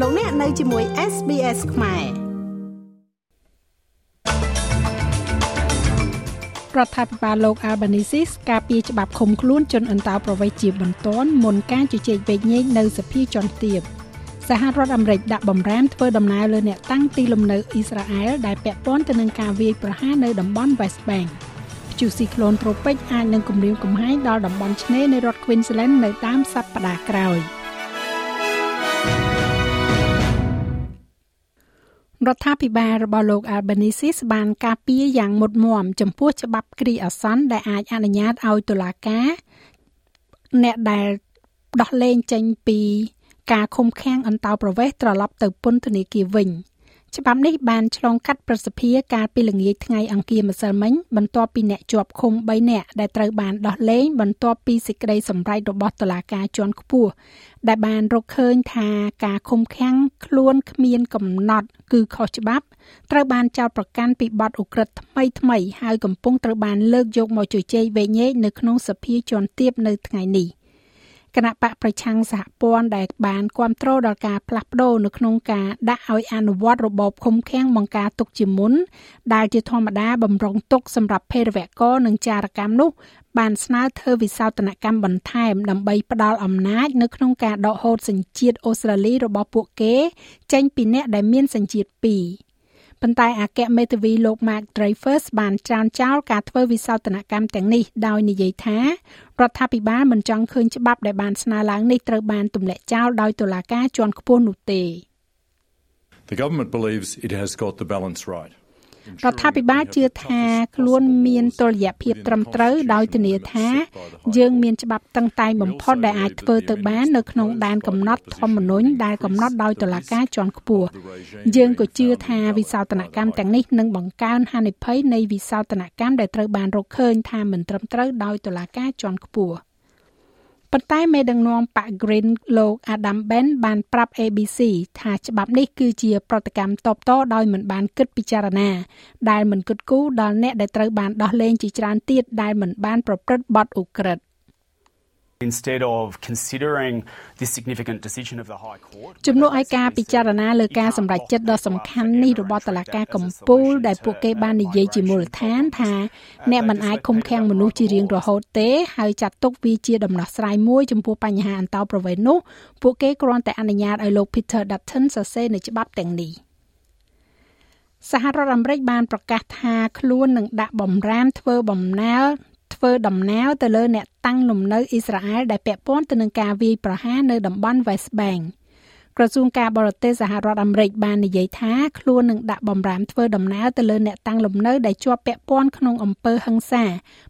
លោកអ្នកនៅជាមួយ SBS ខ្មែររដ្ឋាភិបាលលោក Albanese ការពីច្បាប់ឃុំខ្លួនជនអន្តោប្រវេសន៍ជាបន្ទាន់មុនការជជែកវែកញែកនៅសភាជាន់ទាបសហរដ្ឋអាមេរិកដាក់បំរាមធ្វើដំណើរលើអ្នកតាំងទីលំនៅអ៊ីស្រាអែលដែលពាក់ព័ន្ធទៅនឹងការវាយប្រហារនៅតំបន់ West Bank ព្យុះស៊ីក្លូនត្រូពិចអាចនឹងគំរាមកំហែងដល់តំបន់ឆ្នេរនៃរដ្ឋ Queensland នៅតាមសប្តាហ៍ក្រោយ។ រដ្ឋាភិបាលរបស់លោក Albanese បានការពារយ៉ាងមុតមមចំពោះច្បាប់គ្រាអាសន្នដែលអាចអនុញ្ញាតឲ្យតុលាការអ្នកដែលដោះលែងចេញពីការឃុំឃាំងអន្តោប្រវេសន៍ត្រឡប់ទៅពន្ធនាគារវិញ។ ច្បាប់នេះបានឆ្លងកាត់ប្រសិទ្ធភាពកាលពីល្ងាចថ្ងៃអង្គារម្សិលមិញបន្ទាប់ពីអ្នកជាប់ឃុំ3នាក់ដែលត្រូវបានដោះលែងបន្ទាប់ពីសេចក្តីសម្រេចរបស់តុលាការជាន់ខ្ពស់ដែលបានរកឃើញថាការឃុំឃាំងខ្លួនគ្មានកំណត់គឺខុសច្បាប់ត្រូវបានចោទប្រកាន់ពីបទឧក្រិដ្ឋថ្មីថ្មីហើយកំពុងត្រូវបានលើកយកមកជជែកវែកញែកនៅក្នុងសភាជាន់ទាបនៅថ្ងៃនេះ។ គណៈបកប្រឆាំងសហព័ន្ធដែលបានគ្រប់គ្រងដល់ការផ្លាស់ប្ដូរនៅក្នុងការដាក់ឲ្យអនុវត្តរបបឃុំឃាំងបង្ការទុកជាមុនដែលជាធម្មតាបំរុងទុកសម្រាប់ភេរវករនិងចារកម្មនោះ បានស្នើធ្វើវិសោធនកម្មបន្ថែមដើម្បីផ្ដល់អំណាចនៅក្នុងការដកហូតសញ្ជាតិអូស្ត្រាលីរបស់ពួកគេ ចេញពីអ្នកដែលមានសញ្ជាតិពីរ ប៉ុន្តែអគ្គមេធាវីលោក Mark Dreyfus បានច្រានចោលការធ្វើវិសោធនកម្មទាំងនេះដោយនិយាយថារដ្ឋាភិបាលមិនចង់ឃើញច្បាប់ដែលបានស្នើឡើងនេះត្រូវបានទម្លាក់ចោលដោយតុលាការជាន់ខ្ពស់នោះទេ The government believes it has got the balance right. រដ្ឋាភិបាលជឿថាខ្លួនមានតុល្យភាពត្រឹមត្រូវដោយធានាថា យើងមានច្បាប់តឹងតែងបំផុតដែលអាចធ្វើទៅបាននៅក្នុងដែនកំណត់ធម្មនុញ្ញដែលកំណត់ដោយតុលាការជាន់ខ្ពស់យើងក៏ជឿថាវិសោធនកម្មទាំងនេះនឹងបង្កើនហានិភ័យនៃវិសោធនកម្មដែលត្រូវបានរកឃើញថាមិនត្រឹមត្រូវដោយតុលាការជាន់ខ្ពស់ ប៉ុន្តែមេដឹកនាំប៉ា Green លោក Adam Ben បានប្រាប់ ABC ថាច្បាប់នេះគឺជាប្រតិកម្មតបតដោយមិនបានគិតពិចារណា ដែលមិនគិតគូរដល់អ្នកដែលត្រូវបានដោះលែងជាច្រើនទៀតដែលមិនបានប្រព្រឹត្តបទឧក្រិដ្ឋ instead of considering this significant decision of the High Court ជំនួសឲ្យការពិចារណាលើការសម្រេចចិត្តដ៏សំខាន់នេះរបស់តុលាការកំពូលដែលពួកគេបាននិយាយជាមូលដ្ឋានថាអ្នកមិនអាចឃុំឃាំងមនុស្សជារៀងរហូតទេហើយចាត់ទុកវាជាដំណោះស្រាយមួយចំពោះបញ្ហាអន្តោប្រវេសន៍នោះពួកគេគ្រាន់តែអនុញ្ញាតឲ្យលោក Peter Dutton សរសេរនៅច្បាប់ទាំងនេះសហរដ្ឋអាមេរិកបានប្រកាសថាខ្លួននឹងដាក់បំរាមធ្វើបំណែល ធ្វើដំណើរទៅលើអ្នកតាំងលំនៅអ៊ីស្រាអែលដែលពាក់ព័ន្ធទៅនឹងការវាយប្រហារនៅតំបន់ West Bank ក្រសួងការបរទេសសហរដ្ឋអាមេរិកបាននិយាយថាខ្លួននឹងដាក់បំរាមធ្វើដំណើរទៅលើអ្នកតាំងលំនៅដែលជាប់ពាក់ព័ន្ធក្នុងអំពើហិង្សា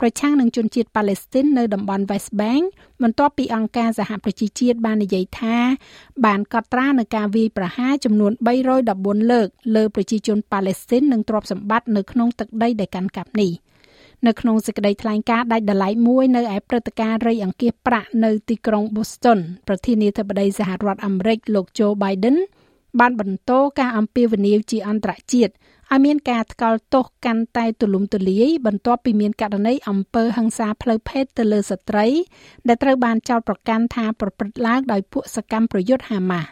ប្រឆាំងនឹងជនជាតិប៉ាឡេស្ទីននៅតំបន់ West Bank បន្ទាប់ពីអង្គការសហប្រជាជាតិបាននិយាយថា បានកត់ត្រានៅការវាយប្រហារចំនួន314លើកលើប្រជាជនប៉ាឡេស្ទីននិងទ្រព្យសម្បត្តិនៅក្នុងទឹកដីដែលកាន់កាប់នេះ។ នៅក្នុងសេចក្តីថ្លែងការណ៍ដាច់ដライមួយនៅឯព្រឹត្តិការណ៍រៃអង្គាសប្រាក់នៅទីក្រុង Boston ប្រធានាធិបតីសហរដ្ឋអាមេរិកលោក Joe Biden បានបន្តការអំពាវនាវជាអន្តរជាតិឲ្យមានការថ្កោលទោសកាន់តែទូលំទូលាយបន្ទាប់ពីមានករណីអំពើហិង្សាផ្លូវភេទទៅលើស្ត្រី ដែលត្រូវបានចោទប្រកាន់ថាប្រព្រឹត្តឡើងដោយពួកសកម្មប្រយុទ្ធហាម៉ាស់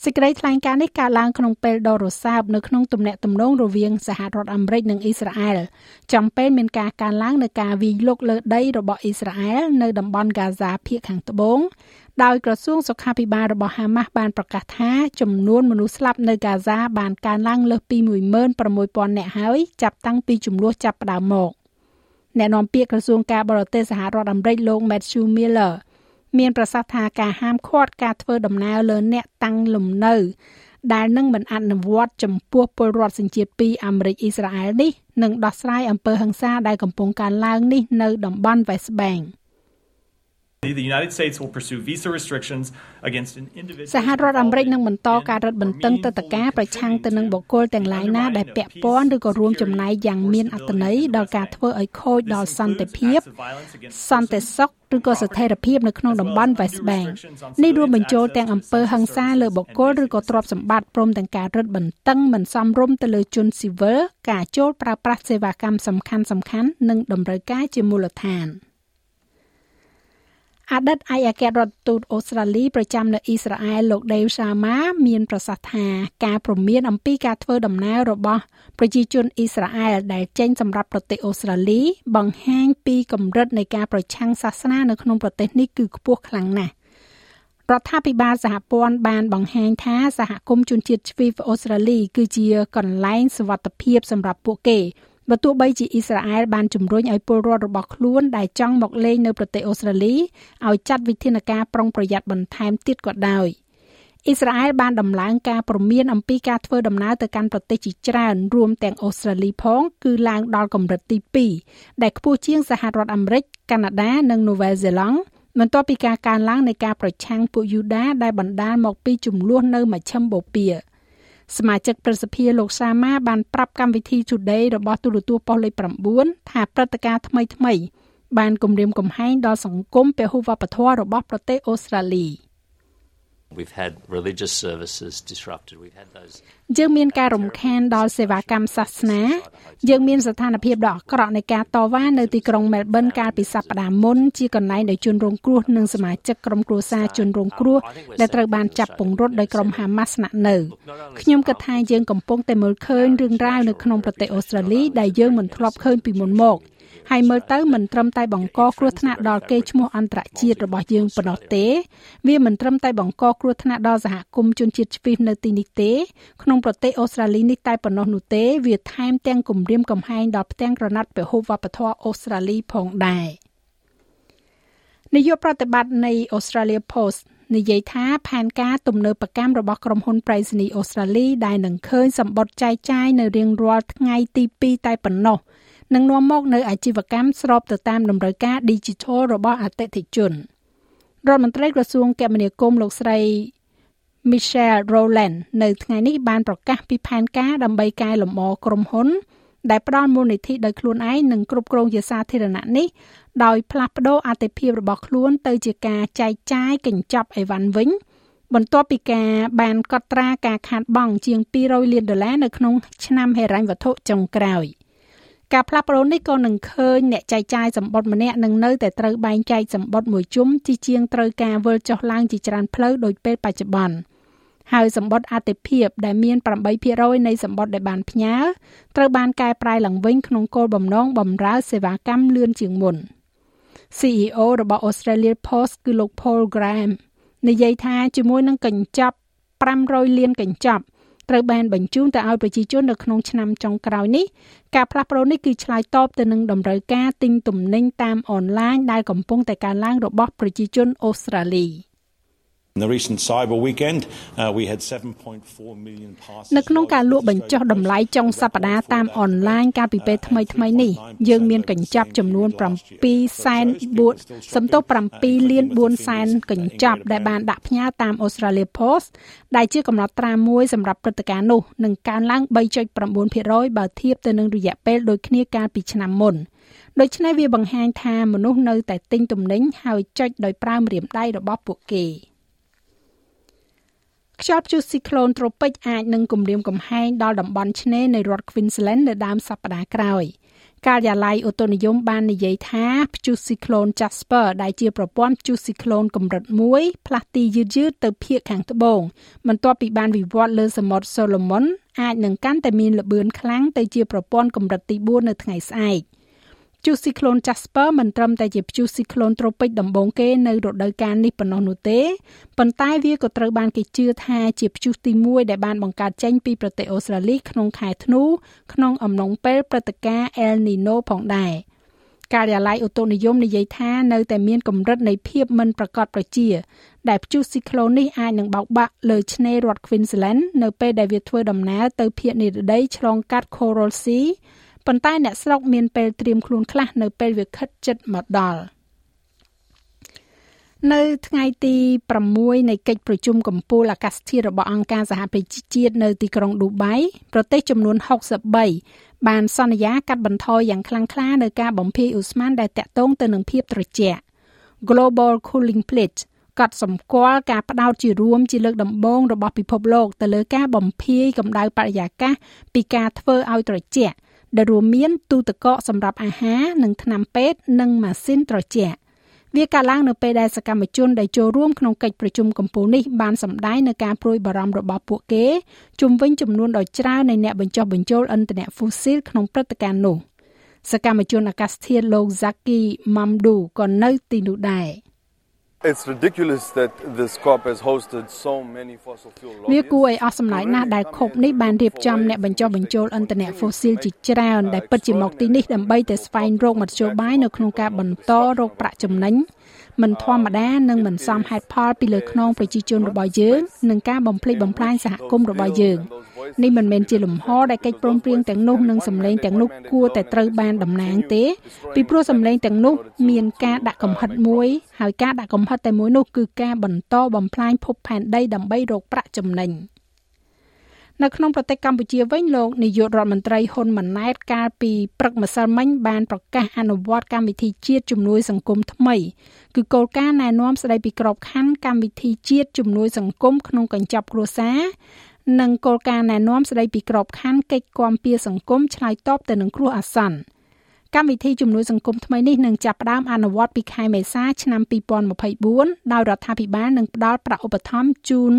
សេចក្តីថ្លែងការណ៍នេះកើតឡើងក្នុងពេលដ៏រសើបនៅក្នុងទំនាក់ទំនងរវាងសហរដ្ឋអាមេរិកនិងអ៊ីស្រាអែលចំពេលមានការកើនឡើងនៃការវាយលុកលើដីរបស់អ៊ីស្រាអែលនៅតំបន់ហ្គាហ្សាភាគខាងត្បូងដោយក្រសួងសុខាភិបាលរបស់ហាម៉ាស់បានប្រកាសថាចំនួនមនុស្សស្លាប់នៅហ្គាហ្សាបានកើនឡើងលើសពី16000នាក់ហើយចាប់តាំងពីចំនួនចាប់ផ្ដើមមកអ្នកនាំពាក្យក្រសួងការបរទេសសហរដ្ឋអាមេរិកលោក Matthew Miller មានប្រសាសន៍ថាការហាមឃាត់ការធ្វើដំណើរលើអ្នកតាំងលំនៅ ដែលនឹងមិនអនុវត្តចំពោះពលរដ្ឋសញ្ជាតិពីរអាមេរិកអ៊ីស្រាអែលនេះនឹងដោះស្រាយអំពើហិង្សាដែលកំពុងកើនឡើងនេះនៅតំបន់ West Bank ។ The United States will pursue visa restrictions against an individual សហរដ្ឋអាមេរិកនឹងបន្តការរឹតបន្តឹងទស្សនកិច្ចប្រឆាំងទៅនឹងបុគ្គលទាំងឡាយណាដែលពាក់ព័ន្ធឬក៏រួមចំណែកយ៉ាងមានអត្ថន័យដល់ការធ្វើឲ្យខូចដល់សន្តិភាពសន្តិសុខ ឬក៏ស្ថិរភាពនៅក្នុងតំបន់ West Bank នេះរួមបញ្ចូលទាំងអំពើហិង្សាលើបុគ្គលឬក៏ទ្រព្យសម្បត្តិព្រមទាំងការរឹតបន្តឹងមិនសមរម្យទៅលើជនស៊ីវិលការចូលប្រើប្រាស់សេវាកម្មសំខាន់ៗនិងតម្រូវការជាមូលដ្ឋាន។ អតីតឯកអគ្គរដ្ឋទូតអូស្ត្រាលីប្រចាំនៅអ៊ីស្រាអែលលោក Dave Sharma មានប្រសាសន៍ថាការព្រមានអំពីការធ្វើដំណើររបស់ប្រជាជនអ៊ីស្រាអែលដែលចេញសម្រាប់ប្រទេសអូស្ត្រាលី បង្ហាញពីកម្រិតនៃការប្រឆាំងសាសនានៅក្នុងប្រទេសនេះគឺខ្ពស់ខ្លាំងណាស់រដ្ឋាភិបាលសហព័ន្ធបានបង្ហាញថាសហគមន៍ជនជាតិជ្វីវអូស្ត្រាលីគឺជាកន្លែងសុវត្ថិភាពសម្រាប់ពួកគេ បើទោះបីជាអ៊ីស្រាអែលបានជំរុញឲ្យពលរដ្ឋរបស់ខ្លួនដែលចង់មកលេងនៅប្រទេសអូស្ត្រាលីឲ្យចាត់វិធានការប្រុងប្រយ័ត្នបន្ថែមទៀតក៏ដោយអ៊ីស្រាអែលបានដំឡើងការព្រមានអំពីការធ្វើដំណើរទៅកាន់ប្រទេសជាច្រើនរួមទាំងអូស្ត្រាលីផង គឺឡើងដល់កម្រិតទី2ដែលខ្ពស់ជាងសហរដ្ឋអាមេរិកកាណាដានិងនូវែលសេឡង់បន្ទាប់ពីការកើនឡើងនៃការប្រឆាំងពួកយូដាដែលបណ្ដាលមកពីចំនួននៅមជ្ឈិមបូព៌ា សមាជិកប្រសិទ្ធិលោកសាម៉ាបានប្រាប់កម្មវិធី Today របស់ទូរទស្សន៍ប៉ុស្តិ៍លេខ9ថាព្រឹត្តិការណ៍ថ្មីថ្មីបានគំរាមកំហែងដល់សង្គមពហុវប្បធម៌របស់ប្រទេសអូស្ត្រាលី។ We've had religious services disrupted. We've had those យើងមានការរំខានដល់សេវាកម្មសាសនា យើងមានស្ថានភាពដ៏អាក្រក់នៃការតវ៉ានៅទីក្រុងមែលប៊នកាលពីសប្តាហ៍មុនជាកន្លែងដែលជនរងគ្រោះនិងសមាជិកក្រុមគ្រួសារជនរងគ្រោះដែលត្រូវបានចាប់ពង្រត់ដោយក្រុមហាម៉ាស់ស្នាក់នៅខ្ញុំគិតថាយើងកំពុងតែមើលឃើញរឿងរ៉ាវនៅក្នុងប្រទេសអូស្ត្រាលីដែលយើងមិនធ្លាប់ឃើញពីមុនមក ហើយមើលទៅមិនត្រឹមតែបង្កគ្រោះថ្នាក់ដល់កេរ្តិ៍ឈ្មោះអន្តរជាតិរបស់យើងប៉ុណ្ណោះទេ វាមិនត្រឹមតែបង្កគ្រោះថ្នាក់ដល់សហគមន៍ជនជាតិជ្វីសនៅទីនេះទេក្នុងប្រទេសអូស្ត្រាលីនេះតែប៉ុណ្ណោះនោះទេវាថែមទាំងគំរាមកំហែងដល់ផ្ទាំងក្រណាត់ពហុវប្បធម៌អូស្ត្រាលីផងដែរនាយកប្រតិបត្តិនៃ Australia Post និយាយថាផែនការទំនើបកម្មរបស់ក្រុមហ៊ុនប្រៃសណីអូស្ត្រាលីដែលនឹងឃើញសម្បត្តិចែកចាយនៅរៀងរាល់ថ្ងៃទី2តែប៉ុណ្ណោះ នឹងនាំមកនៅអាជីវកម្មស្របទៅតាមតម្រូវការ Digital របស់អតិថិជនរដ្ឋមន្ត្រីក្រសួងគមនាគមន៍លោកស្រី Michelle Rowland នៅថ្ងៃនេះបានប្រកាសពីផែនការដើម្បីកែលម្អក្រុមហ៊ុន ដែលផ្ដល់មូលនិធិដោយខ្លួនឯងនិងគ្រប់គ្រងជាសាធារណៈនេះដោយផ្លាស់ប្ដូរអតិភិបរបស់ខ្លួនទៅជាការចែកចាយកញ្ចប់អីវ៉ាន់វិញ បន្ទាប់ពីការបានកត់ត្រាការខាតបង់ជាង200លានដុល្លារនៅក្នុងឆ្នាំហិរញ្ញវត្ថុចុងក្រោយ។ ការផ្លាស់ប្ដូរនេះក៏នឹងឃើញអ្នកចែកចាយសម្បត្តិម្នាក់នឹងនៅតែត្រូវបែងចែកសម្បត្តិមួយជុំជាជាងត្រូវការវិលចុះឡើងជាច្រើនផ្លូវដោយពេលបច្ចុប្បន្នហើយសម្បត្តិអតិភិបដែលមាន8%នៃសម្បត្តិដែលបានផ្ញើត្រូវបានកែប្រែឡើងវិញក្នុងគោលបំណងបម្រើសេវាកម្មលឿនជាងមុន CEO របស់ Australia Post គឺលោក Paul Graham និយាយថាជាមួយនឹងកញ្ចប់500លានកញ្ចប់ ត្រូវបានបញ្ជូនទៅឲ្យប្រជាជននៅក្នុងឆ្នាំចុងក្រោយនេះការផ្លាស់ប្ដូរនេះគឺឆ្លើយតបទៅនឹងតម្រូវការទិញទំនិញតាមអនឡាញដែលកំពុងតែកើនឡើងរបស់ប្រជាជនអូស្ត្រាលី។ នៅក្នុងការលក់បញ្ចុះតម្លៃចុងសប្តាហ៍តាមអនឡាញកាលពីពេលថ្មីថ្មីនេះយើងមានកញ្ចប់ចំនួន7សែន4សំទោស7លាន4សែនកញ្ចប់ដែលបានដាក់ផ្ញើតាម Australia Post ដែលជាកំណត់ត្រាមួយសម្រាប់ព្រឹត្តិការណ៍នោះនឹងកើនឡើង3.9%បើធៀបទៅនឹងរយៈពេលដូចគ្នាកាលពីឆ្នាំមុនដូច្នេះវាបង្ហាញថាមនុស្សនៅតែទិញទំនិញហើយចុចដោយប្រើម្រាមដៃរបស់ពួកគេ។ ខ្យល់ព្យុះស៊ីក្លូនត្រូពិចអាចនឹងគំរាមកំហែងដល់តំបន់ឆ្នេរនៃរដ្ឋ Queensland នៅដើមសប្តាហ៍ក្រោយការិយាល័យឧតុនិយមបាននិយាយថាព្យុះស៊ីក្លូន Jasper ដែលជាប្រព័ន្ធព្យុះស៊ីក្លូនកម្រិត1ផ្លាស់ទីយឺតយឺតទៅភាគខាងត្បូងបន្ទាប់ពីបានវិវត្តលើសមុទ្រ Solomon អាចនឹងកាន់តែមានល្បឿនខ្លាំងទៅជាប្រព័ន្ធកម្រិតទី4នៅថ្ងៃស្អែក។ ព្យុះស៊ីក្លូន Jasper មិនត្រឹមតែជាព្យុះស៊ីក្លូនត្រូពិចដំបូងគេនៅរដូវកាលនេះប៉ុណ្ណោះនោះទេប៉ុន្តែវាក៏ត្រូវបានគេជឿថាជាព្យុះទី1ដែលបានបង្កើតចេញពីប្រទេសអូស្ត្រាលីក្នុងខែធ្នូក្នុងអំឡុងពេលព្រឹត្តិការណ៍ El Nino ផងដែរការិយាល័យឧតុនិយមនិយាយថានៅតែមានកម្រិតនៃភាពមិនប្រកបប្រជា ដែលព្យុះស៊ីក្លូននេះអាចនឹងបោកបាក់លើឆ្នេររដ្ឋ Queensland នៅពេលដែលវាធ្វើដំណើរទៅភាគនិរតីឆ្លងកាត់ Coral Sea ប៉ុន្តែអ្នកស្រុកមានពេលត្រៀមខ្លួនខ្លះនៅពេលវាខិតជិតមកដល់នៅថ្ងៃទី6នៃកិច្ចប្រជុំកំពូលអាកាសធាតុរបស់អង្គការសហប្រជាជាតិនៅទីក្រុងឌូបៃប្រទេសចំនួន63បានសន្យាកាត់បន្ថយយ៉ាងខ្លាំងក្លានៅការបំភាយឧស្ម័នដែលតាក់ទងទៅនឹងភាពត្រជាក់ Global Cooling Pledge កត់សម្គាល់ការផ្ដោតជារួមជាលើកដំបូងរបស់ពិភពលោកទៅលើការបំភាយកម្ដៅបរិយាកាសពីការធ្វើឲ្យត្រជាក់ ដែលរួមមានទូទឹកកកសម្រាប់អាហារនិងថ្នាំពេទ្យនិងម៉ាស៊ីនត្រជាក់វាកើតឡើងនៅពេលដែលសកម្មជនដែលចូលរួមក្នុងកិច្ចប្រជុំកំពូលនេះបានសម្ដែងនៅការព្រួយបារម្ភរបស់ពួកគេជុំវិញចំនួនដ៏ច្រើននៃអ្នកបញ្ចុះបញ្ចូលឥន្ធនៈហ្វូស៊ីលក្នុងព្រឹត្តិការណ៍នោះសកម្មជនអាកាសធាតុលោក Zaki Mamdou ក៏នៅទីនោះដែរ។ It's ridiculous that this COP has hosted so many fossil fuel វាគួរឲ្យអស់សំណើចណាស់ដែលខុបនេះបានរៀបចំអ្នកបញ្ចុះបញ្ចូលឥន្ធនៈ fossil ជាច្រើនដែលពិតជាមកទីនេះដើម្បីតែស្វែងរកមធ្យោបាយនៅក្នុងការបន្តរកប្រាក់ចំណេញ មិនធម្មតានិងមិនសមហេតុផលពីលើខ្នងប្រជាជនរបស់យើងនិងការបំភ្លេចបំផ្លាញសហគមន៍របស់យើងនេះមិនមែនជាលំហដែលកិច្ចព្រមព្រៀងទាំងនោះនិងសម្លេងទាំងនោះគួរតែត្រូវបានតំណាងទេ ពីព្រោះសម្លេងទាំងនោះមានការដាក់កំហិតមួយហើយការដាក់កំហិតតែមួយនោះគឺការបន្តបំផ្លាញភពផែនដីដើម្បីរកប្រាក់ចំណេញ នៅក្នុងប្រទេសកម្ពុជាវិញលោកនាយករដ្ឋមន្ត្រីហ៊ុនម៉ាណែតកាលពីព្រឹកម្សិលមិញបានប្រកាសអនុវត្តកម្មវិធីជាតិជំនួយសង្គមថ្មីគឺគោលការណ៍ណែនាំស្តីពីក្របខ័ណ្ឌកម្មវិធីជាតិជំនួយសង្គមក្នុងកញ្ចប់គ្រួសារនិងគោលការណ៍ណែនាំស្តីពីក្របខ័ណ្ឌកិច្ចគាំពារសង្គមឆ្លើយតបទៅនឹងគ្រោះអាសន្នកម្មវិធីជំនួយសង្គមថ្មីនេះនឹងចាប់ផ្ដើមអនុវត្តពីខែមេសាឆ្នាំ2024ដោយរដ្ឋាភិបាលនឹងផ្ដល់ប្រាក់ឧបត្ថម្ភជូន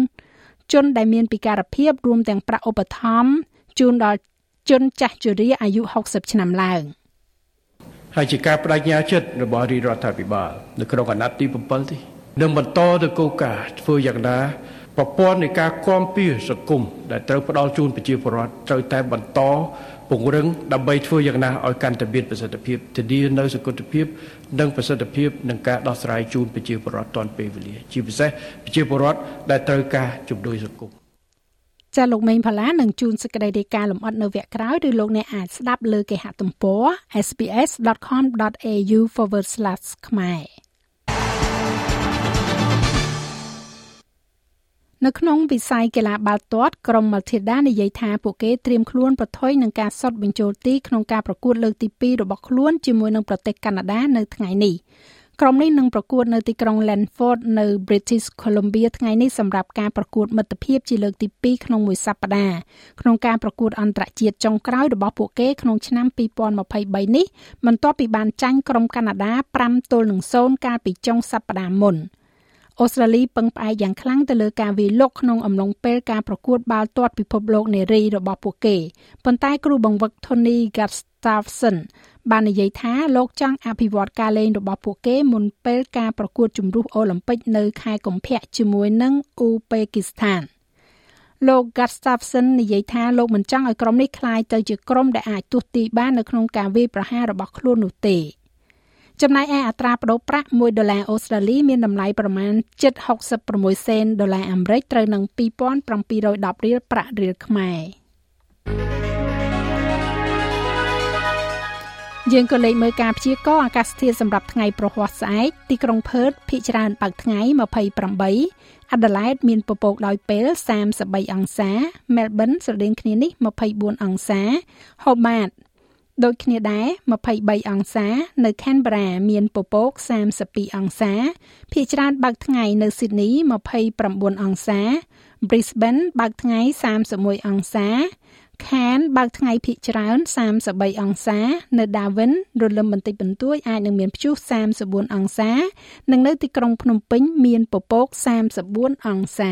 ជនដែលមានពិការភាពរួមទាំងប្រាក់ឧបត្ថម្ភជូនដល់ជនចាស់ជរាអាយុ60ឆ្នាំឡើងហើយជាការបដិញ្ញាចិត្តរបស់រាជរដ្ឋាភិបាលនៅក្នុងអាណត្តិទី7នេះនឹងបន្តទៅគោលការណ៍ធ្វើយ៉ាងណាប្រព័ន្ធនៃការគាំពៀសង្គមដែលត្រូវផ្ដល់ជូនប្រជាពលរដ្ឋត្រូវតែបន្ត ពង្រឹងដើម្បីធ្វើយ៉ាងណាឲ្យកាន់តែមានប្រសិទ្ធភាពធានានៅសកម្មភាព និងប្រសិទ្ធភាពនឹងការដោះស្រាយជូនប្រជាពលរដ្ឋទាន់ពេលវេលា ជាពិសេសប្រជាពលរដ្ឋដែលត្រូវការជំនួយសង្គមចាលោកមេងផល្លានឹងជួនសេចក្តីរាយការណ៍លម្អិតនៅវគ្គក្រោយឬលោកអ្នកអាចស្ដាប់លើគេហទំព័រ sps.com.au/ ខ្មែរ នៅក្នុងវិស័យកីឡាបាល់ទាត់ក្រុម Matilda និយាយថាពួកគេត្រៀមខ្លួនប្រថុយនឹងការសុតបញ្ចូលទីក្នុងការប្រកួតលើកទី2របស់ខ្លួនជាមួយនឹងប្រទេសកាណាដានៅថ្ងៃនេះក្រុមនេះនឹងប្រកួតនៅទីក្រុង Lanford នៅ British Columbia ថ្ងៃនេះសម្រាប់ការប្រកួតមិត្តភាពជាលើកទី2ក្នុងមួយសប្តាហ៍ក្នុងការប្រកួតអន្តរជាតិចុងក្រោយរបស់ពួកគេក្នុងឆ្នាំ2023នេះបន្ទាប់ពីបានចាញ់ក្រុមកាណាដា5ទល់នឹង0កាលពីចុងសប្តាហ៍មុន។ អូស្ត្រាលីពឹងផ្អែកយ៉ាងខ្លាំងទៅលើការវាយលុកក្នុងអំឡុងពេលការប្រកួតបាល់ទាត់ពិភពលោកនារីរបស់ពួកគេប៉ុន្តែគ្រូបង្វឹក Tony Gustafsson បាននិយាយថាលោកចង់អភិវឌ្ឍការលេងរបស់ពួកគេមុនពេលការប្រកួតជម្រុះអូឡ িম্প ិកនៅខែកុម្ភៈជាមួយនឹងអ៊ូបេគីស្ថានលោក Gustafsson និយាយថាលោកមិនចង់ឲ្យក្រុមនេះคล้ายទៅជាក្រុមដែលអាចទស្សទីបាននៅក្នុងការវាយប្រហាររបស់ខ្លួននោះទេ។ ចំណែកឯអត្រាប្តូរប្រាក់1ដុល្លារអូស្ត្រាលីមានតម្លៃប្រមាណ7.66សេនដុល្លារអាមេរិកត្រូវនឹង2710រៀលប្រាក់រៀលខ្មែរយើងក៏លេខមើលការព្យាករណ៍អាកាសធាតុសម្រាប់ថ្ងៃប្រហ័សស្អែកទីក្រុងផឺតភាគច្រើនបើកថ្ងៃ28អាដាលេដមានពពកដោយពេល33អង្សាមែលប៊នស្រដៀងគ្នានេះ24អង្សាហូបាត ដូចគ្នាដែរ23អង្សា នៅ Canberra មានពពក32អង្សាភាគច្រើនបើកថ្ងៃនៅ Sydney 29អង្សា Brisbane បើកថ្ងៃ31អង្សា Cairns បើកថ្ងៃភាគច្រើន33អង្សា នៅ Darwin រលឹមបន្តិចបន្តួចអាចនឹងមានព្យុះ34អង្សា និងនៅទីក្រុងភ្នំពេញមានពពក34អង្សា